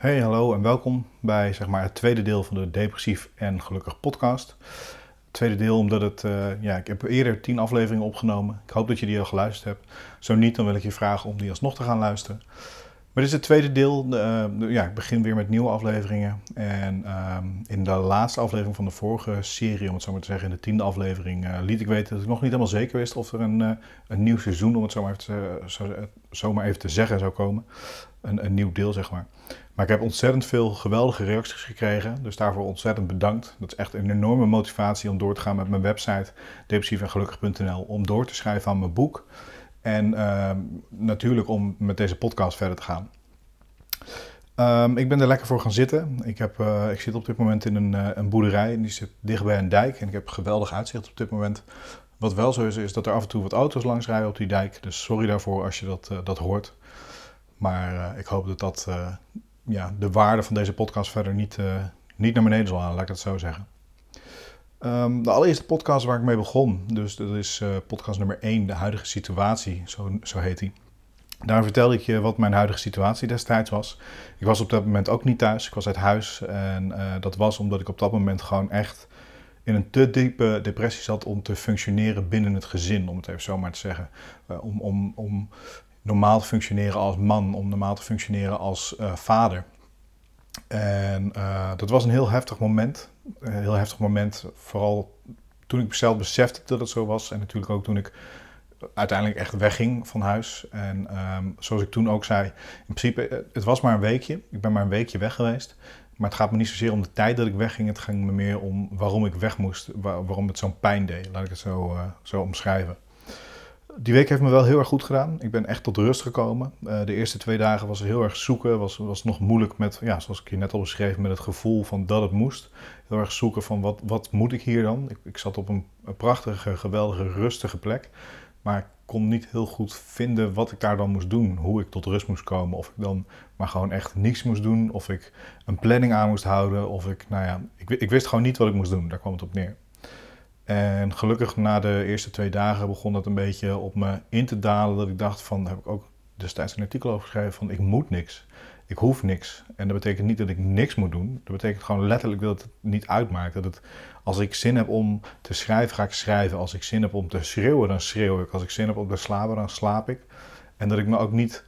Hey, hallo en welkom bij zeg maar, het tweede deel van de Depressief en Gelukkig podcast. Het tweede deel omdat het, uh, ja, ik heb eerder tien afleveringen opgenomen. Ik hoop dat je die al geluisterd hebt. Zo niet, dan wil ik je vragen om die alsnog te gaan luisteren. Maar dit is het tweede deel. Uh, ja, ik begin weer met nieuwe afleveringen. En uh, in de laatste aflevering van de vorige serie, om het zo maar te zeggen, in de tiende aflevering, uh, liet ik weten dat ik nog niet helemaal zeker wist of er een, een nieuw seizoen, om het zo maar, even te, zo, maar even te zeggen, zou komen. Een, een nieuw deel, zeg maar. Maar ik heb ontzettend veel geweldige reacties gekregen. Dus daarvoor ontzettend bedankt. Dat is echt een enorme motivatie om door te gaan met mijn website depressiefengelukkig.nl. Om door te schrijven aan mijn boek. En uh, natuurlijk om met deze podcast verder te gaan. Um, ik ben er lekker voor gaan zitten. Ik, heb, uh, ik zit op dit moment in een, uh, een boerderij die zit dichtbij een dijk. En ik heb geweldig uitzicht op dit moment. Wat wel zo is, is dat er af en toe wat auto's langs rijden op die dijk. Dus sorry daarvoor als je dat, uh, dat hoort. Maar ik hoop dat dat ja, de waarde van deze podcast verder niet, niet naar beneden zal halen, laat ik dat zo zeggen. Um, de allereerste podcast waar ik mee begon, dus dat is uh, podcast nummer 1, de huidige situatie, zo, zo heet die. Daar vertelde ik je wat mijn huidige situatie destijds was. Ik was op dat moment ook niet thuis, ik was uit huis. En uh, dat was omdat ik op dat moment gewoon echt in een te diepe depressie zat om te functioneren binnen het gezin, om het even zo maar te zeggen. Uh, om, om, om normaal te functioneren als man, om normaal te functioneren als vader. En dat was een heel heftig moment een heel heftig moment. Vooral toen ik zelf besefte dat het zo was. En natuurlijk ook toen ik uiteindelijk echt wegging van huis. En um, zoals ik toen ook zei, in principe, het was maar een weekje. Ik ben maar een weekje weg geweest. Maar het gaat me niet zozeer om de tijd dat ik wegging. Het ging me meer om waarom ik weg moest. waarom het zo'n pijn deed. Laat ik het zo, uh, zo omschrijven. Die week heeft me wel heel erg goed gedaan. Ik ben echt tot rust gekomen. Uh, de eerste twee dagen was heel erg zoeken. Was, was nog moeilijk met, ja, zoals ik je net al beschreef, met het gevoel van dat het moest. Heel erg zoeken van wat, wat moet ik hier dan? Ik, ik zat op een, een, prachtige, geweldige, rustige plek. Maar ik kon niet heel goed vinden wat ik daar dan moest doen. Hoe ik tot rust moest komen. Of ik dan maar gewoon echt niets moest doen. Of ik een planning aan moest houden. Of ik, nou ja, ik, ik wist gewoon niet wat ik moest doen. Daar kwam het op neer. En gelukkig na de eerste twee dagen begon dat een beetje op me in te dalen. Dat ik dacht van, daar heb ik ook destijds een artikel over geschreven van ik moet niks. Ik hoef niks. En dat betekent niet dat ik niks moet doen. Dat betekent gewoon letterlijk dat het niet uitmaakt. Dat het, als ik zin heb om te schrijven, ga ik schrijven. Als ik zin heb om te schreeuwen, dan schreeuw ik. Als ik zin heb om te slapen, dan slaap ik. En dat ik me ook niet,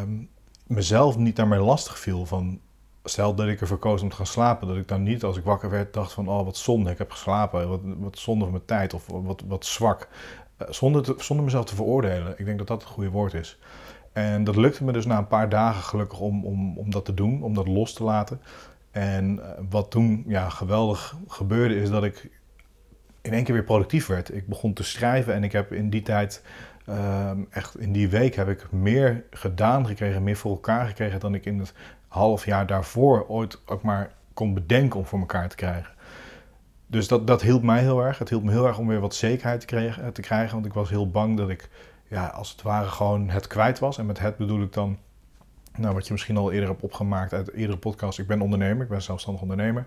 um, mezelf niet daarmee lastig viel van stel dat ik ervoor koos om te gaan slapen, dat ik dan niet als ik wakker werd dacht van oh wat zonde, ik heb geslapen, wat, wat zonde van mijn tijd of wat, wat zwak. Uh, zonder, te, zonder mezelf te veroordelen. Ik denk dat dat het goede woord is. En dat lukte me dus na een paar dagen gelukkig om, om, om dat te doen, om dat los te laten. En uh, wat toen ja, geweldig gebeurde is dat ik in één keer weer productief werd. Ik begon te schrijven en ik heb in die tijd uh, echt in die week heb ik meer gedaan gekregen, meer voor elkaar gekregen dan ik in het half jaar daarvoor ooit ook maar kon bedenken om voor elkaar te krijgen. Dus dat, dat hielp mij heel erg. Het hielp me heel erg om weer wat zekerheid te krijgen, te krijgen. Want ik was heel bang dat ik, ja, als het ware, gewoon het kwijt was. En met het bedoel ik dan, nou, wat je misschien al eerder hebt opgemaakt uit eerdere podcast. Ik ben ondernemer, ik ben zelfstandig ondernemer.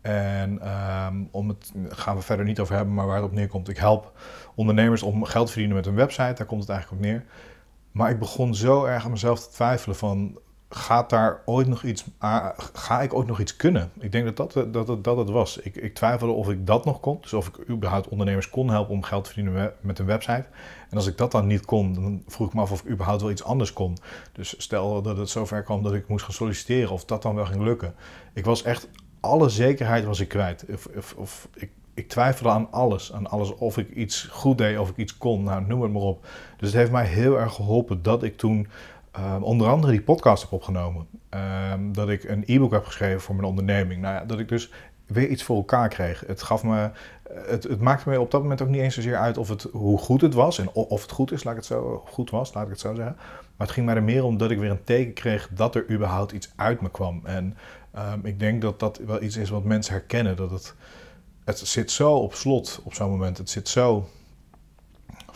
En um, om het gaan we verder niet over hebben, maar waar het op neerkomt. Ik help ondernemers om geld te verdienen met een website. Daar komt het eigenlijk op neer. Maar ik begon zo erg aan mezelf te twijfelen van gaat daar ooit nog iets, ga ik ooit nog iets kunnen? Ik denk dat dat, dat, dat, dat het was. Ik, ik twijfelde of ik dat nog kon, dus of ik überhaupt ondernemers kon helpen om geld te verdienen met een website. En als ik dat dan niet kon, dan vroeg ik me af of ik überhaupt wel iets anders kon. Dus stel dat het zover kwam dat ik moest gaan solliciteren, of dat dan wel ging lukken. Ik was echt, alle zekerheid was ik kwijt. Of, of, of ik, ik twijfelde aan alles, aan alles of ik iets goed deed, of ik iets kon, nou, noem het maar op. Dus het heeft mij heel erg geholpen dat ik toen Um, onder andere die podcast heb opgenomen. Um, dat ik een e-book heb geschreven voor mijn onderneming. Nou ja, dat ik dus weer iets voor elkaar kreeg. Het gaf me. Het, het maakte me op dat moment ook niet eens zozeer uit of het, hoe goed het was. En of het goed is, laat ik het zo goed was, laat ik het zo zeggen. Maar het ging mij er meer om dat ik weer een teken kreeg dat er überhaupt iets uit me kwam. En um, ik denk dat dat wel iets is wat mensen herkennen. Dat het, het zit zo op slot op zo'n moment. Het zit zo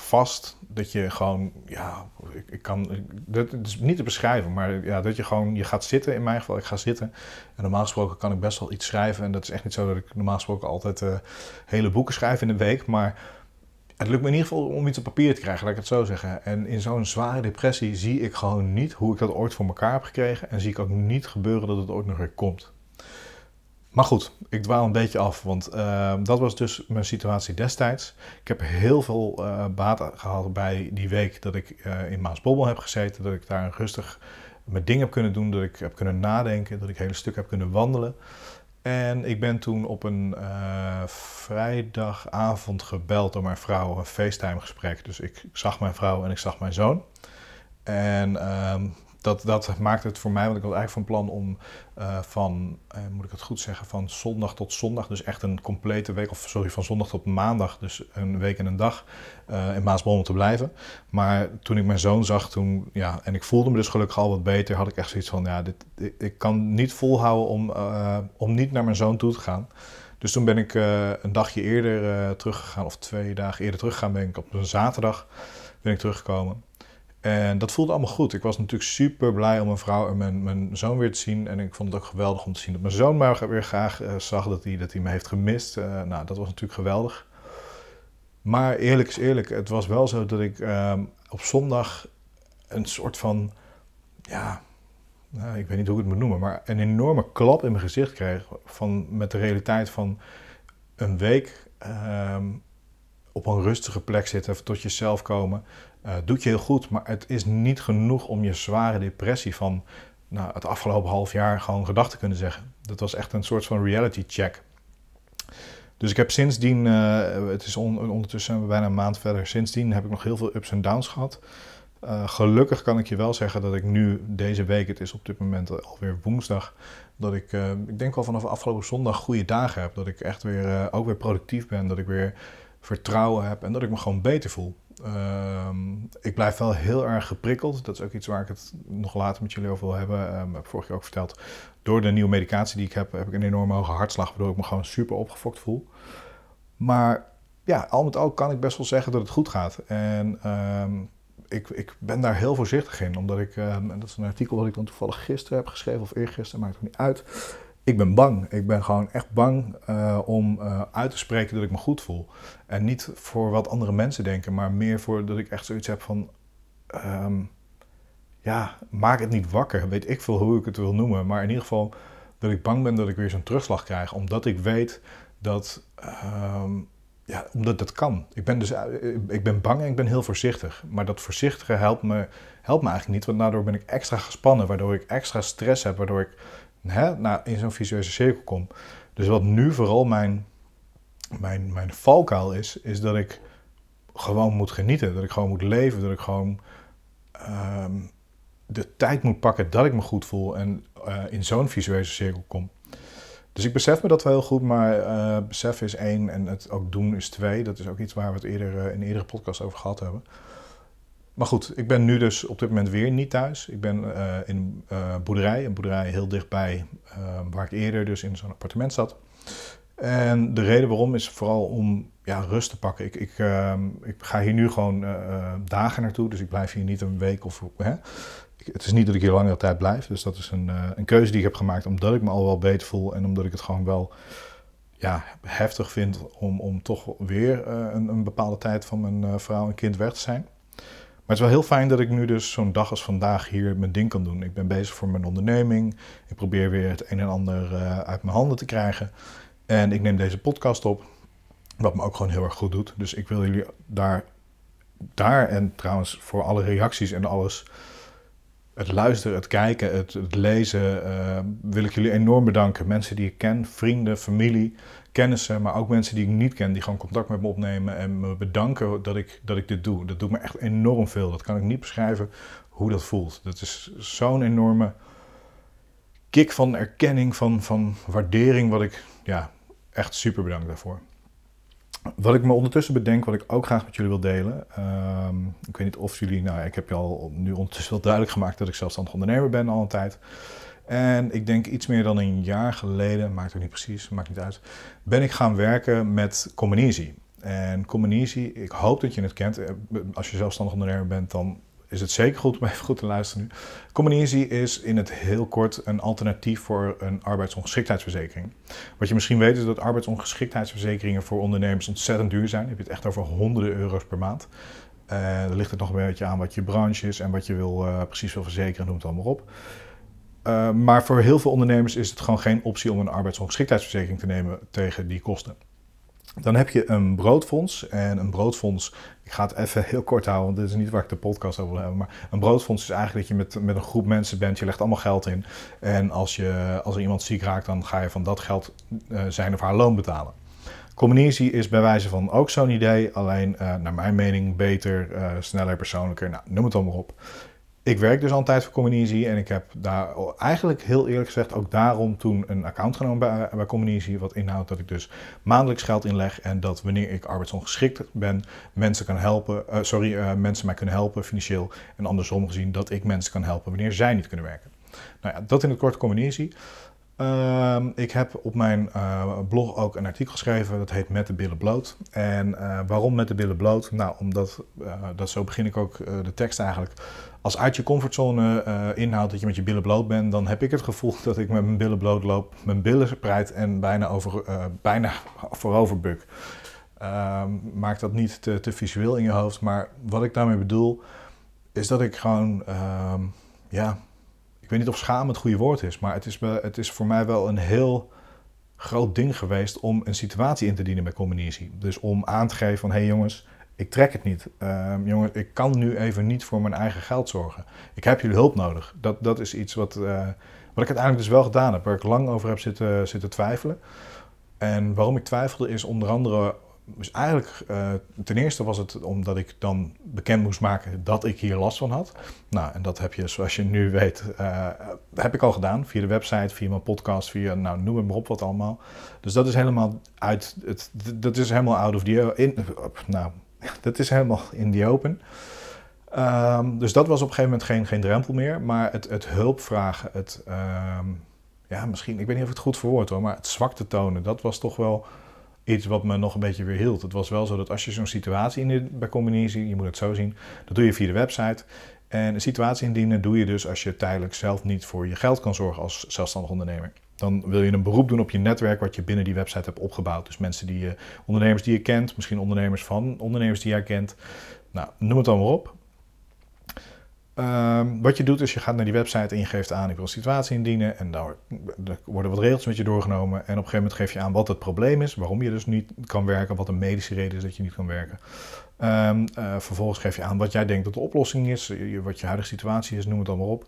vast dat je gewoon, ja, ik, ik kan, dat is niet te beschrijven, maar ja, dat je gewoon, je gaat zitten, in mijn geval, ik ga zitten. En normaal gesproken kan ik best wel iets schrijven. En dat is echt niet zo dat ik normaal gesproken altijd uh, hele boeken schrijf in een week. Maar het lukt me in ieder geval om iets op papier te krijgen, laat ik het zo zeggen. En in zo'n zware depressie zie ik gewoon niet hoe ik dat ooit voor elkaar heb gekregen. En zie ik ook niet gebeuren dat het ooit nog weer komt. Maar goed, ik dwaal een beetje af, want uh, dat was dus mijn situatie destijds. Ik heb heel veel uh, baat gehad bij die week dat ik uh, in Maasbobbel heb gezeten. Dat ik daar rustig mijn ding heb kunnen doen, dat ik heb kunnen nadenken, dat ik hele stuk heb kunnen wandelen. En ik ben toen op een uh, vrijdagavond gebeld door mijn vrouw, een FaceTime gesprek. Dus ik zag mijn vrouw en ik zag mijn zoon. En uh, dat, dat maakt het voor mij, want ik was eigenlijk van plan om uh, van, uh, moet ik het goed zeggen, van zondag tot zondag, dus echt een complete week, of sorry, van zondag tot maandag, dus een week en een dag uh, in Maasbommel te blijven. Maar toen ik mijn zoon zag, toen, ja, en ik voelde me dus gelukkig al wat beter, had ik echt zoiets van, ja, dit, ik, ik kan niet volhouden om, om niet naar mijn zoon toe te gaan. Dus toen ben ik een dagje eerder teruggegaan, of twee dagen eerder teruggegaan, ben ik op een zaterdag ben ik teruggekomen. En dat voelde allemaal goed. Ik was natuurlijk super blij om mijn vrouw en mijn, mijn zoon weer te zien. En ik vond het ook geweldig om te zien dat mijn zoon mij weer graag uh, zag, dat hij, dat hij me heeft gemist. Uh, nou, dat was natuurlijk geweldig. Maar eerlijk is eerlijk, het was wel zo dat ik uh, op zondag een soort van, ja, nou, ik weet niet hoe ik het moet noemen, maar een enorme klap in mijn gezicht kreeg van, met de realiteit van een week ehm, op een rustige plek zitten, tot jezelf komen uh, doet je heel goed, maar het is niet genoeg om je zware depressie van nou, het afgelopen half jaar gewoon gedacht te kunnen zeggen. Dat was echt een soort van reality check. Dus ik heb sindsdien, uh, het is on, ondertussen bijna een maand verder, sindsdien heb ik nog heel veel ups en downs gehad. Uh, gelukkig kan ik je wel zeggen dat ik nu deze week, het is op dit moment alweer woensdag, dat ik, ik denk wel vanaf afgelopen zondag goede dagen heb. Dat ik echt weer, ook weer productief ben, dat ik weer vertrouwen heb en dat ik me gewoon beter voel. Uh, ik blijf wel heel erg geprikkeld. Dat is ook iets waar ik het nog later met jullie over wil hebben. Um, heb vorige ook verteld. Door de nieuwe medicatie die ik heb, heb ik een enorme hoge hartslag, waardoor ik me gewoon super opgefokt voel. Maar ja, al met al kan ik best wel zeggen dat het goed gaat. En um, ik, ik ben daar heel voorzichtig in, omdat ik, en dat is een artikel wat ik dan toevallig gisteren heb geschreven, of eergisteren, maakt het niet uit ik ben bang. Ik ben gewoon echt bang uh, om uh, uit te spreken dat ik me goed voel. En niet voor wat andere mensen denken, maar meer voor dat ik echt zoiets heb van. Um, ja, maak het niet wakker. Weet ik veel hoe ik het wil noemen. Maar in ieder geval dat ik bang ben dat ik weer zo'n terugslag krijg. Omdat ik weet dat. Um, ja, omdat dat kan. Ik ben, dus, ik ben bang en ik ben heel voorzichtig. Maar dat voorzichtige helpt me, helpt me eigenlijk niet. Want daardoor ben ik extra gespannen. Waardoor ik extra stress heb. Waardoor ik in zo'n visueuze cirkel kom. Dus wat nu vooral mijn, mijn, mijn valkuil is, is dat ik gewoon moet genieten. Dat ik gewoon moet leven. Dat ik gewoon um, de tijd moet pakken dat ik me goed voel en uh, in zo'n visueuze cirkel kom. Dus ik besef me dat wel heel goed, maar uh, besef is één en het ook doen is twee. Dat is ook iets waar we het eerder uh, in eerdere podcast over gehad hebben. Maar goed, ik ben nu dus op dit moment weer niet thuis. Ik ben uh, in een uh, boerderij, een boerderij heel dichtbij uh, waar ik eerder dus in zo'n appartement zat. En de reden waarom is vooral om ja, rust te pakken. Ik, ik, ik ga hier nu gewoon dagen naartoe, dus ik blijf hier niet een week of... Hè. Het is niet dat ik hier langere tijd blijf, dus dat is een, een keuze die ik heb gemaakt omdat ik me al wel beter voel en omdat ik het gewoon wel ja, heftig vind om, om toch weer een, een bepaalde tijd van mijn vrouw en kind weg te zijn. Maar het is wel heel fijn dat ik nu dus zo'n dag als vandaag hier mijn ding kan doen. Ik ben bezig voor mijn onderneming. Ik probeer weer het een en ander uh, uit mijn handen te krijgen. En ik neem deze podcast op, wat me ook gewoon heel erg goed doet. Dus ik wil jullie daar, daar en trouwens voor alle reacties en alles, het luisteren, het kijken, het, het lezen, uh, wil ik jullie enorm bedanken. Mensen die ik ken, vrienden, familie kennissen, maar ook mensen die ik niet ken, die gewoon contact met me opnemen en me bedanken dat ik, dat ik dit doe. Dat doet me echt enorm veel. Dat kan ik niet beschrijven hoe dat voelt. Dat is zo'n enorme kick van erkenning, van, van waardering, wat ik ja, echt super bedankt daarvoor. Wat ik me ondertussen bedenk, wat ik ook graag met jullie wil delen. Um, ik weet niet of jullie, nou ik heb je al nu ondertussen wel duidelijk gemaakt dat ik zelfstandig ondernemer ben al tijd. En ik denk iets meer dan een jaar geleden, maakt ook niet precies, maakt niet uit, ben ik gaan werken met Combinisi. En Combinisi, ik hoop dat je het kent. Eh, als je zelfstandig ondernemer bent, dan is het zeker goed om even goed te luisteren nu. Communisy is in het heel kort een alternatief voor een arbeidsongeschiktheidsverzekering. Wat je misschien weet is dat arbeidsongeschiktheidsverzekeringen voor ondernemers ontzettend duur zijn. Dan heb je het echt over honderden euro's per maand. Uh, dan ligt het nog een beetje aan wat je branche is en wat je wil, uh, precies wil verzekeren, noem het allemaal op. Uh, maar voor heel veel ondernemers is het gewoon geen optie om een arbeidsongeschiktheidsverzekering te nemen tegen die kosten. Dan heb je een broodfonds. En een broodfonds, ik ga het even heel kort houden, want dit is niet waar ik de podcast over wil hebben. Maar een broodfonds is eigenlijk dat je met, met een groep mensen bent, je legt allemaal geld in. En als, je, als er iemand ziek raakt, dan ga je van dat geld uh, zijn of haar loon betalen. Communitie is bij wijze van ook zo'n idee, alleen uh, naar mijn mening beter, sneller, persoonlijker, nou, noem het allemaal op. Ik werk dus al een tijd voor Communitie en ik heb daar eigenlijk heel eerlijk gezegd ook daarom toen een account genomen bij, bij. Wat inhoudt dat ik dus maandelijks geld inleg en dat wanneer ik arbeidsongeschikt ben, mensen kan helpen, uh, sorry, uh, mensen mij kunnen helpen financieel. En andersom gezien dat ik mensen kan helpen wanneer zij niet kunnen werken. Nou ja, dat in het kort Communitie. Uh, ik heb op mijn uh, blog ook een artikel geschreven, dat heet Met de billen bloot. En waarom met de billen bloot? Nou, omdat, dat zo begin ik ook de tekst eigenlijk. Als uit je comfortzone inhoudt dat je met je billen bloot bent, dan heb ik het gevoel dat ik met mijn billen bloot loop, mijn billen spreid en bijna, over, bijna voorover buk. Ehm, maak dat niet te, te, visueel in je hoofd, maar wat ik daarmee bedoel, is dat ik gewoon, ehm, ja ik weet niet of schaam het goede woord is, maar het is, het is voor mij wel een heel groot ding geweest om een situatie in te dienen bij Combinatie. Dus om aan te geven van, hé hey jongens, ik trek het niet. Uh, jongens, ik kan nu even niet voor mijn eigen geld zorgen. Ik heb jullie hulp nodig. Dat, dat is iets wat, uh, wat ik uiteindelijk dus wel gedaan heb, waar ik lang over heb zitten, zitten twijfelen. En waarom ik twijfelde is onder andere dus eigenlijk, uh, ten eerste was het omdat ik dan bekend moest maken dat ik hier last van had. Nou, en dat heb je, zoals je nu weet, uh, heb ik al gedaan. Via de website, via mijn podcast, via, nou, noem het maar op wat allemaal. Dus dat is helemaal uit, het, dat is helemaal out of the, in, nou, dat is helemaal in the open. Um, dus dat was op een gegeven moment geen, geen drempel meer. Maar het, het hulp vragen, het, um, ja, misschien, ik weet niet of ik het goed verwoord hoor, maar het zwakte tonen, dat was toch wel iets wat me nog een beetje weer hield. Het was wel zo dat als je zo'n situatie indient bij Combinatie, je moet het zo zien, dat doe je via de website. En een situatie indienen doe je dus als je tijdelijk zelf niet voor je geld kan zorgen als zelfstandig ondernemer. Dan wil je een beroep doen op je netwerk wat je binnen die website hebt opgebouwd. Dus mensen die je, ondernemers die je kent, misschien ondernemers van ondernemers die jij kent. Nou, noem het dan maar op. Um, wat je doet is je gaat naar die website en je geeft aan ik wil een situatie indienen en daar, worden wat regels met je doorgenomen en op een gegeven moment geef je aan wat het probleem is, waarom je dus niet kan werken, wat een medische reden is dat je niet kan werken. Um, uh, vervolgens geef je aan wat jij denkt dat de oplossing is, wat je huidige situatie is, noem het allemaal op.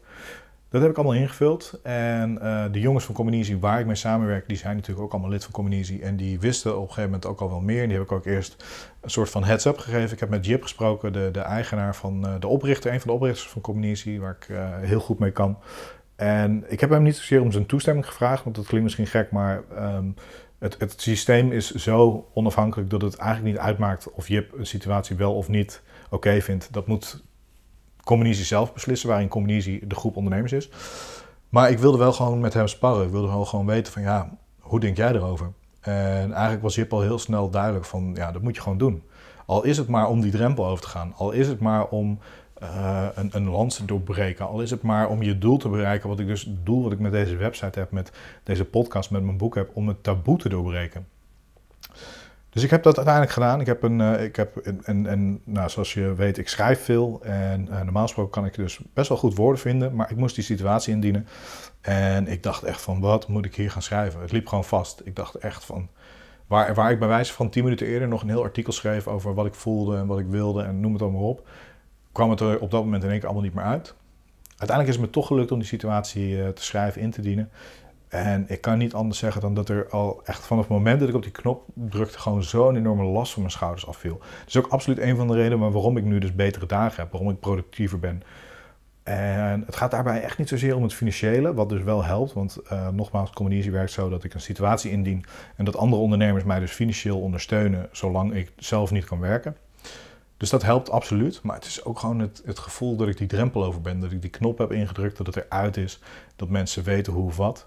Dat heb ik allemaal ingevuld. En uh, de jongens van Communisie, waar ik mee samenwerk, die zijn natuurlijk ook allemaal lid van Communisie. En die wisten op een gegeven moment ook al wel meer. En die heb ik ook eerst een soort van heads-up gegeven. Ik heb met Jip gesproken, de, de eigenaar van uh, de oprichter, een van de oprichters van Communisie, waar ik uh, heel goed mee kan. En ik heb hem niet zozeer om zijn toestemming gevraagd, want dat klinkt misschien gek, maar um, het, het systeem is zo onafhankelijk dat het eigenlijk niet uitmaakt of Jip een situatie wel of niet oké vindt. Dat moet Communisie zelf beslissen, waarin Communisie de groep ondernemers is. Maar ik wilde wel gewoon met hem sparren. Ik wilde wel gewoon weten van ja, hoe denk jij erover? En eigenlijk was Jip al heel snel duidelijk van ja, dat moet je gewoon doen. Al is het maar om die drempel over te gaan. Al is het maar om uh, een, een lans te doorbreken. Al is het maar om je doel te bereiken. Wat ik dus, doel wat ik met deze website heb, met deze podcast, met mijn boek heb, om het taboe te doorbreken. Dus ik heb dat uiteindelijk gedaan. Ik heb een, uh, ik heb en, en nou, zoals je weet, ik schrijf veel. En uh, normaal gesproken kan ik dus best wel goed woorden vinden. Maar ik moest die situatie indienen. En ik dacht echt van, wat moet ik hier gaan schrijven? Het liep gewoon vast. Ik dacht echt van, waar, waar ik bij wijze van tien minuten eerder nog een heel artikel schreef over wat ik voelde en wat ik wilde en noem het allemaal op. Kwam het er op dat moment in één keer allemaal niet meer uit. Uiteindelijk is het me toch gelukt om die situatie uh, te schrijven, in te dienen. En ik kan niet anders zeggen dan dat er al echt vanaf het moment dat ik op die knop drukte, gewoon zo'n enorme last van mijn schouders afviel. Dat is ook absoluut een van de redenen waarom ik nu dus betere dagen heb, waarom ik productiever ben. En het gaat daarbij echt niet zozeer om het financiële, wat dus wel helpt. Want uh, nogmaals, Communitie werkt zo dat ik een situatie indien en dat andere ondernemers mij dus financieel ondersteunen zolang ik zelf niet kan werken. Dus dat helpt absoluut. Maar het is ook gewoon het, het gevoel dat ik die drempel over ben. Dat ik die knop heb ingedrukt, dat het eruit is. Dat mensen weten hoe of wat.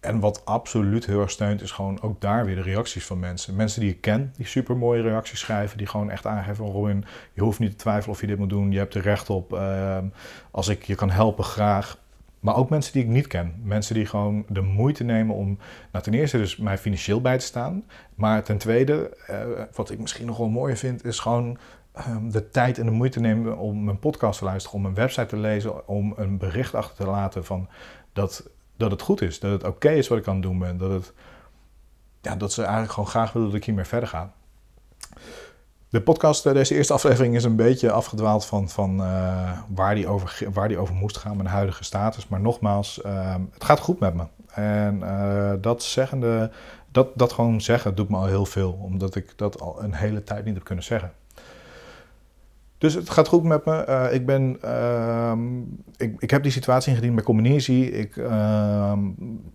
en wat absoluut heel erg steunt, is gewoon ook daar weer de reacties van mensen. Mensen die ik ken, die super mooie reacties schrijven, die gewoon echt aangeven: Robin, je hoeft niet te twijfelen of je dit moet doen, je hebt er recht op. Ehm, als ik je kan helpen, graag. Maar ook mensen die ik niet ken. Mensen die gewoon de moeite nemen om, nou ten eerste dus mij financieel bij te staan. Maar ten tweede, uh, wat ik misschien nog wel mooier vind, is gewoon de tijd en de moeite nemen om mijn podcast te luisteren, om een website te lezen, om een bericht achter te laten van dat dat het goed is. Dat het oké is wat ik aan het doen ben. Dat, het, ja, dat ze eigenlijk gewoon graag willen dat ik hiermee verder ga. De podcast, eh, deze eerste aflevering, is een beetje afgedwaald van, van uh, waar, die over, waar die over moest gaan, mijn huidige status. Maar nogmaals, uh, het gaat goed met me. En uh, dat zeggende, dat, dat gewoon zeggen, doet me al heel veel. Omdat ik dat al een hele tijd niet heb kunnen zeggen. Dus het gaat goed met me. Uh, ik, ben, uh, ik, ik heb die situatie ingediend bij Combinatie. Ik uh,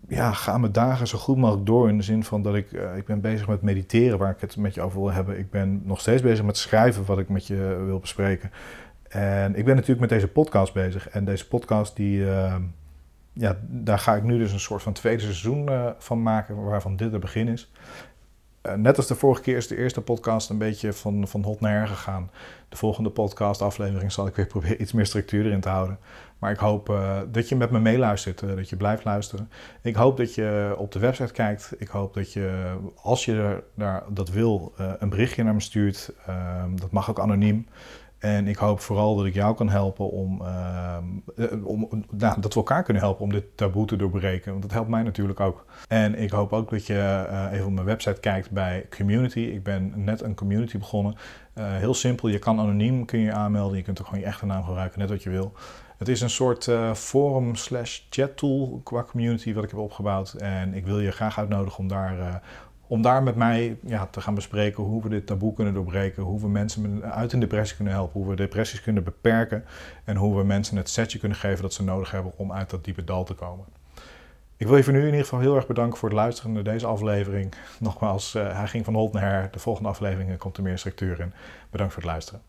ja, ga mijn dagen zo goed mogelijk door in de zin van dat ik, uh, ik ben bezig met mediteren, waar ik het met je over wil hebben. Ik ben nog steeds bezig met schrijven, wat ik met je wil bespreken. En ik ben natuurlijk met deze podcast bezig. En deze podcast, die, ehm, ja, daar ga ik nu dus een soort van tweede seizoen eh, van maken, waarvan dit het begin is. Eh, net als de vorige keer is de eerste podcast een beetje van, van hot naar her gegaan. De volgende podcast aflevering zal ik weer proberen iets meer structuur erin te houden. Maar ik hoop uh, dat je met me meeluistert, uh, dat je blijft luisteren. Ik hoop dat je op de website kijkt. Ik hoop dat je, als je daar, dat wil, een berichtje naar me stuurt. Ehm, dat mag ook anoniem. En ik hoop vooral dat ik jou kan helpen om, uh, om nou, dat we elkaar kunnen helpen om dit taboe te doorbreken. Want dat helpt mij natuurlijk ook. En ik hoop ook dat je uh, even op mijn website kijkt bij community. Ik ben net een community begonnen. Uh, heel simpel, je kan anoniem kun je aanmelden. Je kunt ook gewoon je echte naam gebruiken, net wat je wil. Het is een soort forum slash chat tool qua community wat ik heb opgebouwd. En ik wil je graag uitnodigen om daar om daar met mij ja, te gaan bespreken hoe we dit taboe kunnen doorbreken, hoe we mensen uit een depressie kunnen helpen, hoe we depressies kunnen beperken en hoe we mensen het setje kunnen geven dat ze nodig hebben om uit dat diepe dal te komen. Ik wil je voor nu in ieder geval heel erg bedanken voor het luisteren naar deze aflevering. Nogmaals, uh, hij ging van hot naar her. De volgende aflevering komt er meer structuur in. Bedankt voor het luisteren.